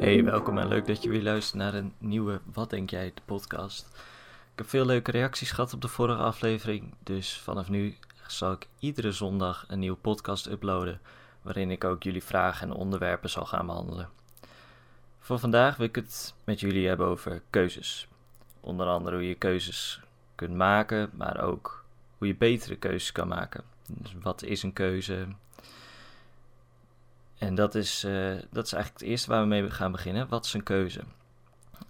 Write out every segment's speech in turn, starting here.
Hey, welkom en leuk dat je weer luistert naar een nieuwe Wat Denk Jij, de podcast. Ik heb veel leuke reacties gehad op de vorige aflevering, dus vanaf nu zal ik iedere zondag een nieuwe podcast uploaden, waarin ik ook jullie vragen en onderwerpen zal gaan behandelen. Voor vandaag wil ik het met jullie hebben over keuzes. Onder andere hoe je keuzes kunt maken, maar ook hoe je betere keuzes kan maken. Dus wat is een keuze? En dat is, uh, dat is eigenlijk het eerste waar we mee gaan beginnen. Wat is een keuze?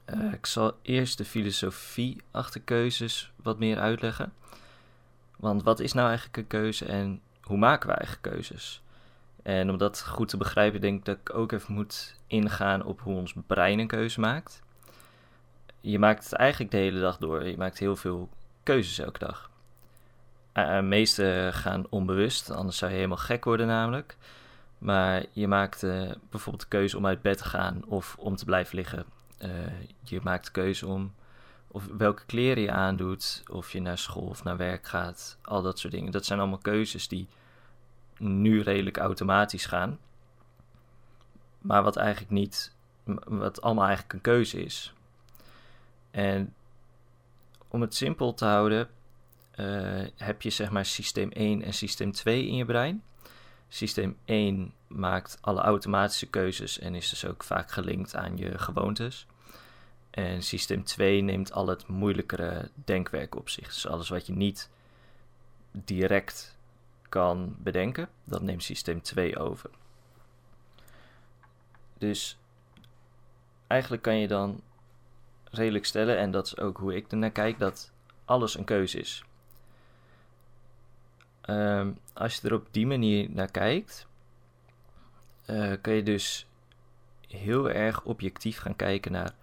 Uh, ik zal eerst de filosofie achter keuzes wat meer uitleggen. Want wat is nou eigenlijk een keuze en hoe maken we eigen keuzes? En om dat goed te begrijpen, denk ik dat ik ook even moet ingaan op hoe ons brein een keuze maakt. Je maakt het eigenlijk de hele dag door. Je maakt heel veel keuzes elke dag. Uh, de meeste gaan onbewust, anders zou je helemaal gek worden namelijk. Maar je maakt uh, bijvoorbeeld de keuze om uit bed te gaan of om te blijven liggen. Uh, je maakt de keuze om of welke kleren je aandoet, of je naar school of naar werk gaat, al dat soort dingen. Dat zijn allemaal keuzes die nu redelijk automatisch gaan. Maar wat eigenlijk niet, wat allemaal eigenlijk een keuze is. En om het simpel te houden, uh, heb je zeg maar systeem 1 en systeem 2 in je brein. Systeem 1 maakt alle automatische keuzes en is dus ook vaak gelinkt aan je gewoontes. En systeem 2 neemt al het moeilijkere denkwerk op zich. Dus alles wat je niet direct kan bedenken, dat neemt systeem 2 over. Dus eigenlijk kan je dan redelijk stellen, en dat is ook hoe ik ernaar kijk, dat alles een keuze is. Um, als je er op die manier naar kijkt, uh, kun je dus heel erg objectief gaan kijken naar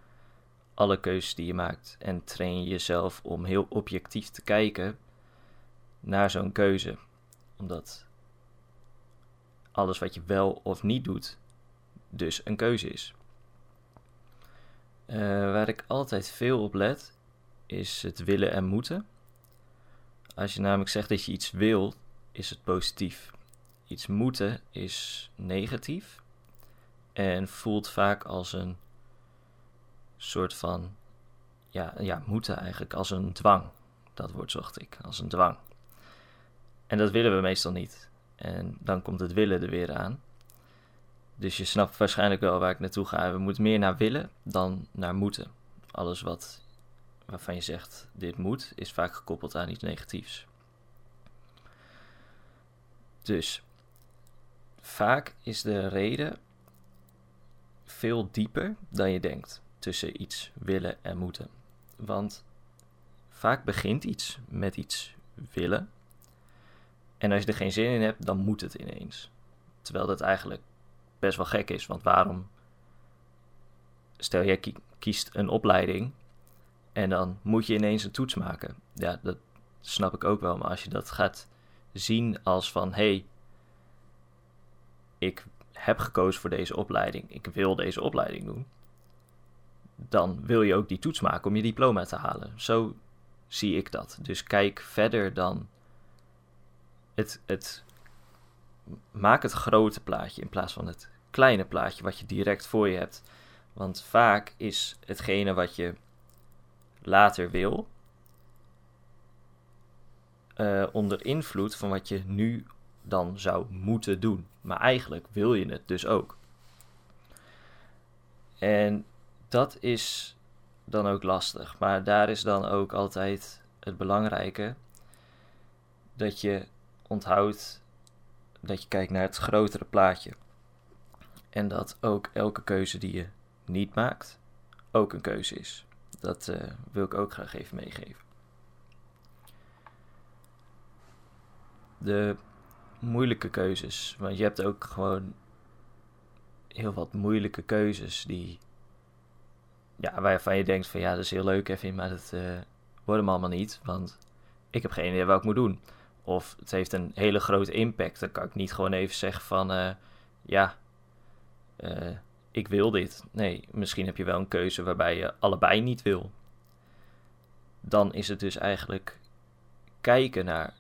alle keuzes die je maakt. En train je jezelf om heel objectief te kijken naar zo'n keuze. Omdat alles wat je wel of niet doet, dus een keuze is. Uh, waar ik altijd veel op let, is het willen en moeten. Als je namelijk zegt dat je iets wil, is het positief. Iets moeten is negatief en voelt vaak als een soort van, ja, ja, moeten eigenlijk, als een dwang. Dat woord zocht ik, als een dwang. En dat willen we meestal niet. En dan komt het willen er weer aan. Dus je snapt waarschijnlijk wel waar ik naartoe ga. We moeten meer naar willen dan naar moeten. Alles wat, waarvan je zegt dit moet, is vaak gekoppeld aan iets negatiefs. Dus vaak is de reden veel dieper dan je denkt tussen iets willen en moeten. Want vaak begint iets met iets willen. En als je er geen zin in hebt, dan moet het ineens. Terwijl dat eigenlijk best wel gek is. Want waarom? Stel jij kiest een opleiding en dan moet je ineens een toets maken. Ja, dat snap ik ook wel. Maar als je dat gaat zien als van hé, hey, ik heb gekozen voor deze opleiding, ik wil deze opleiding doen, dan wil je ook die toets maken om je diploma te halen. Zo zie ik dat. Dus kijk verder dan het, het maak het grote plaatje in plaats van het kleine plaatje wat je direct voor je hebt. Want vaak is hetgene wat je later wil, uh, onder invloed van wat je nu dan zou moeten doen. Maar eigenlijk wil je het dus ook. En dat is dan ook lastig. Maar daar is dan ook altijd het belangrijke dat je onthoudt dat je kijkt naar het grotere plaatje. En dat ook elke keuze die je niet maakt, ook een keuze is. Dat uh, wil ik ook graag even meegeven. De moeilijke keuzes. Want je hebt ook gewoon heel wat moeilijke keuzes die. Ja, waarvan je denkt van ja, dat is heel leuk even, maar dat uh, wordt hem allemaal niet. Want ik heb geen idee wat ik moet doen. Of het heeft een hele grote impact. Dan kan ik niet gewoon even zeggen van uh, ja, uh, ik wil dit. Nee, misschien heb je wel een keuze waarbij je allebei niet wil. Dan is het dus eigenlijk kijken naar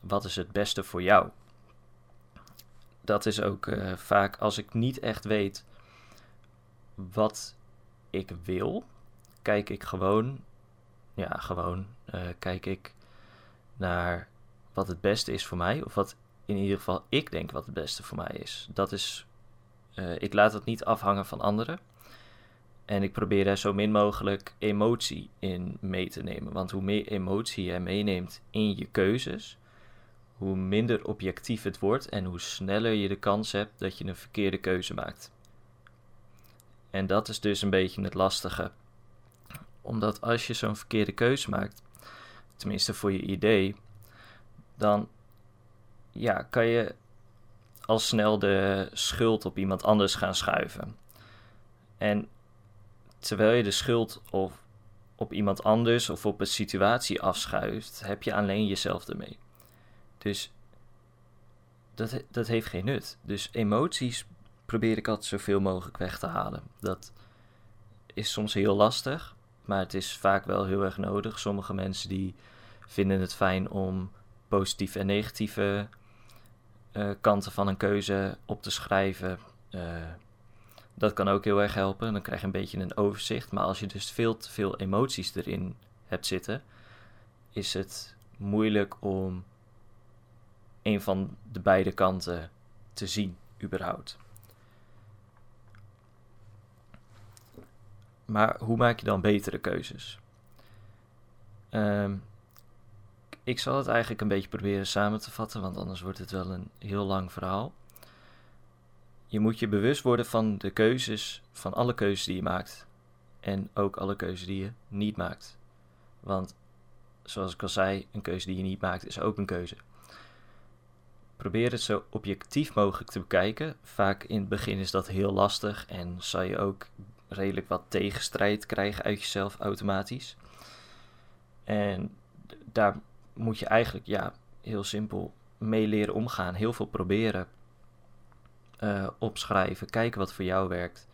wat is het beste voor jou. dat is ook eh, vaak als ik niet echt weet wat ik wil, kijk ik gewoon, ja, gewoon, uh, kijk ik naar wat het beste is voor mij, of wat in ieder geval ik denk wat het beste voor mij is. Dat is, uh, ik laat het niet afhangen van anderen. En ik probeer daar zo min mogelijk emotie in mee te nemen. Want hoe meer emotie je meeneemt in je keuzes, hoe minder objectief het wordt en hoe sneller je de kans hebt dat je een verkeerde keuze maakt. En dat is dus een beetje het lastige. Omdat als je zo'n verkeerde keuze maakt, tenminste voor je idee, dan ja, kan je al snel de schuld op iemand anders gaan schuiven. En terwijl je de schuld of op iemand anders of op een situatie afschuift, heb je alleen jezelf ermee. Dus dat, dat heeft geen nut. Dus emoties probeer ik altijd zoveel mogelijk weg te halen. Dat is soms heel lastig, maar het is vaak wel heel erg nodig. Sommige mensen die vinden het fijn om positieve en negatieve uh, kanten van een keuze op te schrijven. Uh, dat kan ook heel erg helpen. Dan krijg je een beetje een overzicht. Maar als je dus veel te veel emoties erin hebt zitten, is het moeilijk om een van de beide kanten te zien, überhaupt. Maar hoe maak je dan betere keuzes? Um, ik zal het eigenlijk een beetje proberen samen te vatten, want anders wordt het wel een heel lang verhaal. Je moet je bewust worden van de keuzes, van alle keuzes die je maakt. En ook alle keuzes die je niet maakt. Want zoals ik al zei, een keuze die je niet maakt is ook een keuze. Probeer het zo objectief mogelijk te bekijken. Vaak in het begin is dat heel lastig en zal je ook redelijk wat tegenstrijd krijgen uit jezelf automatisch. En daar moet je eigenlijk, ja, heel simpel mee leren omgaan. Heel veel proberen. Uh, opschrijven, kijken wat voor jou werkt.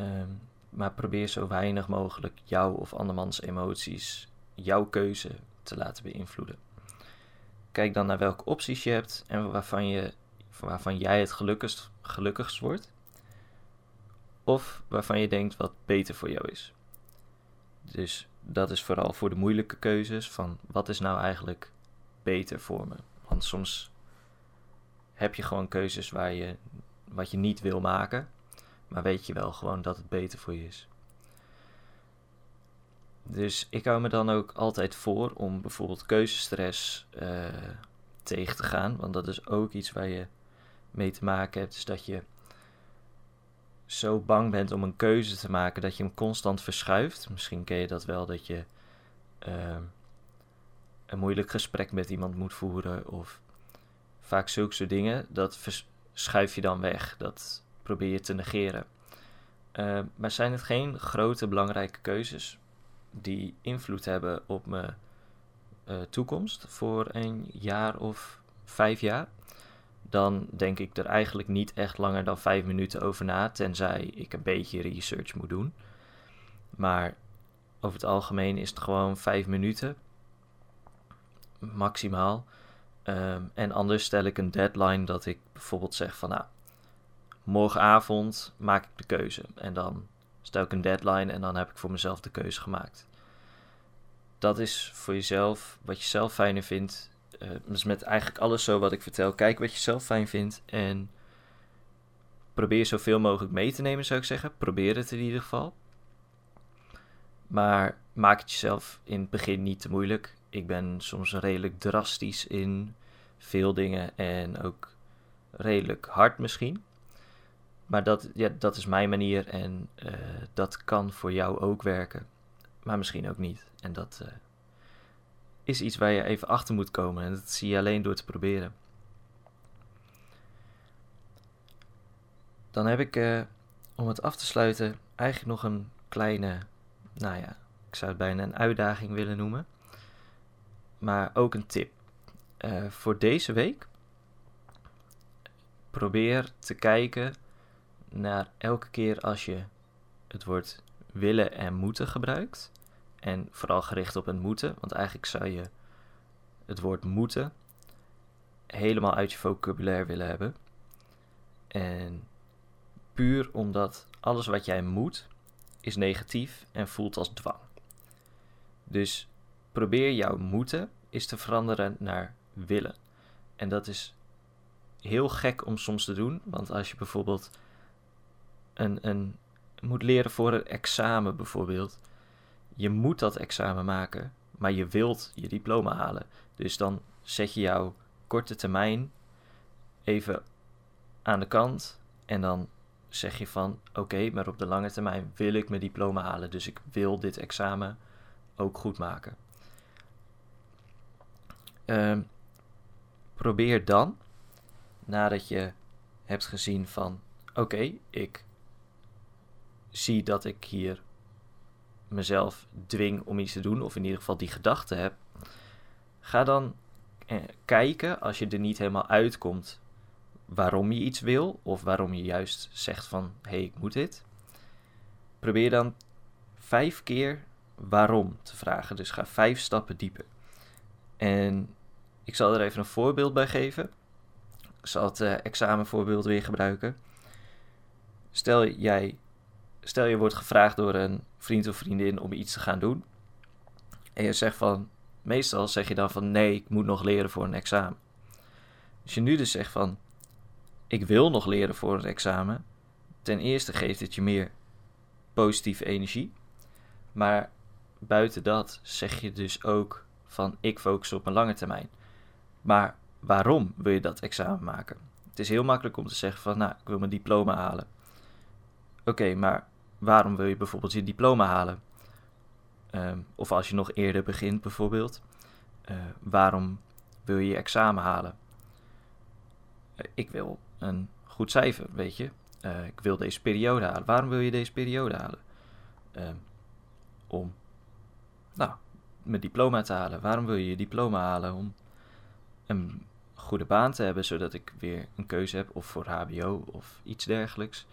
Um, maar probeer zo weinig mogelijk jouw of andermans emoties, jouw keuze te laten beïnvloeden. Kijk dan naar welke opties je hebt en waarvan, je, waarvan jij het gelukkigst, gelukkigst wordt. Of waarvan je denkt wat beter voor jou is. Dus dat is vooral voor de moeilijke keuzes van wat is nou eigenlijk beter voor me. Want soms heb je gewoon keuzes waar je wat je niet wil maken, maar weet je wel gewoon dat het beter voor je is. Dus ik hou me dan ook altijd voor om bijvoorbeeld keuzestress uh, tegen te gaan, want dat is ook iets waar je mee te maken hebt, is dat je zo bang bent om een keuze te maken dat je hem constant verschuift. Misschien ken je dat wel, dat je uh, een moeilijk gesprek met iemand moet voeren of vaak zulke soort dingen. Dat schuif je dan weg, dat probeer je te negeren. Uh, maar zijn het geen grote belangrijke keuzes die invloed hebben op mijn uh, toekomst voor een jaar of vijf jaar? Dan denk ik er eigenlijk niet echt langer dan vijf minuten over na, tenzij ik een beetje research moet doen. Maar over het algemeen is het gewoon vijf minuten, maximaal. Um, en anders stel ik een deadline dat ik bijvoorbeeld zeg van nou, morgenavond maak ik de keuze. En dan stel ik een deadline en dan heb ik voor mezelf de keuze gemaakt. Dat is voor jezelf, wat je zelf fijner vindt. Uh, dus met eigenlijk alles zo wat ik vertel, kijk wat je zelf fijn vindt en probeer zoveel mogelijk mee te nemen, zou ik zeggen. Probeer het in ieder geval. Maar maak het jezelf in het begin niet te moeilijk. Ik ben soms redelijk drastisch in veel dingen en ook redelijk hard misschien. Maar dat, ja, dat is mijn manier en uh, dat kan voor jou ook werken. Maar misschien ook niet. En dat, uh, is iets waar je even achter moet komen. En dat zie je alleen door te proberen. Dan heb ik, uh, om het af te sluiten, eigenlijk nog een kleine, nou ja, ik zou het bijna een uitdaging willen noemen. Maar ook een tip. Uh, voor deze week probeer te kijken naar elke keer als je het woord willen en moeten gebruikt. En vooral gericht op het moeten, want eigenlijk zou je het woord moeten helemaal uit je vocabulaire willen hebben. En puur omdat alles wat jij moet is negatief en voelt als dwang. Dus probeer jouw moeten is te veranderen naar willen. En dat is heel gek om soms te doen, want als je bijvoorbeeld een, moet leren voor een examen bijvoorbeeld, je moet dat examen maken, maar je wilt je diploma halen. Dus dan zet je jouw korte termijn even aan de kant en dan zeg je van oké, maar op de lange termijn wil ik mijn diploma halen, dus ik wil dit examen ook goed maken. Ehm, probeer dan, nadat je hebt gezien van oké, ik zie dat ik hier mezelf dwing om iets te doen, of in ieder geval die gedachte heb, ga dan eh, kijken als je er niet helemaal uitkomt waarom je iets wil, of waarom je juist zegt van hé, hey, ik moet dit. Probeer dan vijf keer waarom te vragen. Dus ga vijf stappen dieper. En ik zal er even een voorbeeld bij geven. Ik zal het uh, examenvoorbeeld weer gebruiken. Stel jij stel je wordt gevraagd door een vriend of vriendin om iets te gaan doen. En je zegt van, meestal zeg je dan van nee, ik moet nog leren voor een examen. Als je nu dus zegt van, ik wil nog leren voor een examen. Ten eerste geeft het je meer positieve energie. Maar buiten dat zeg je dus ook van ik focus op mijn lange termijn. Maar waarom wil je dat examen maken? Het is heel makkelijk om te zeggen van nou, ik wil mijn diploma halen. Oké, maar waarom wil je bijvoorbeeld je diploma halen? Ehm, of als je nog eerder begint bijvoorbeeld, uh, waarom wil je je examen halen? Uh, ik wil een goed cijfer, weet je. Uh, ik wil deze periode halen. Waarom wil je deze periode halen? Ehm, om, nou, mijn diploma te halen. Waarom wil je je diploma halen? Om een goede baan te hebben, zodat ik weer een keuze heb, of voor HBO of iets dergelijks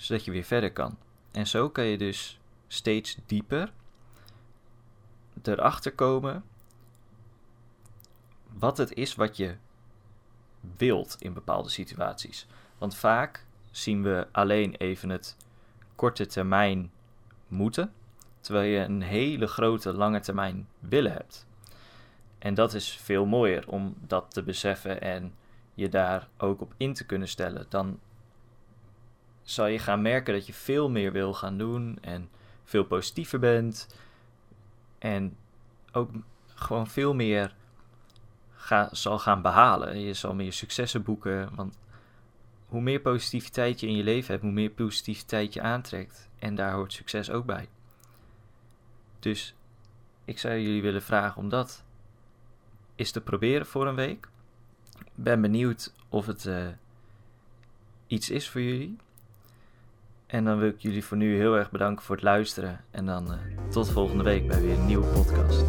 zodat je weer verder kan. En zo kan je dus steeds dieper erachter komen wat het is wat je wilt in bepaalde situaties. Want vaak zien we alleen even het korte termijn moeten, terwijl je een hele grote lange termijn willen hebt. En dat is veel mooier om dat te beseffen en je daar ook op in te kunnen stellen dan zal je gaan merken dat je veel meer wil gaan doen en veel positiever bent. En ook gewoon veel meer ga, zal gaan behalen. Je zal meer successen boeken. Want hoe meer positiviteit je in je leven hebt, hoe meer positiviteit je aantrekt. En daar hoort succes ook bij. Dus ik zou jullie willen vragen om dat eens te proberen voor een week. Ben benieuwd of het uh, iets is voor jullie. En dan wil ik jullie voor nu heel erg bedanken voor het luisteren. En dan uh, tot volgende week bij weer een nieuwe podcast.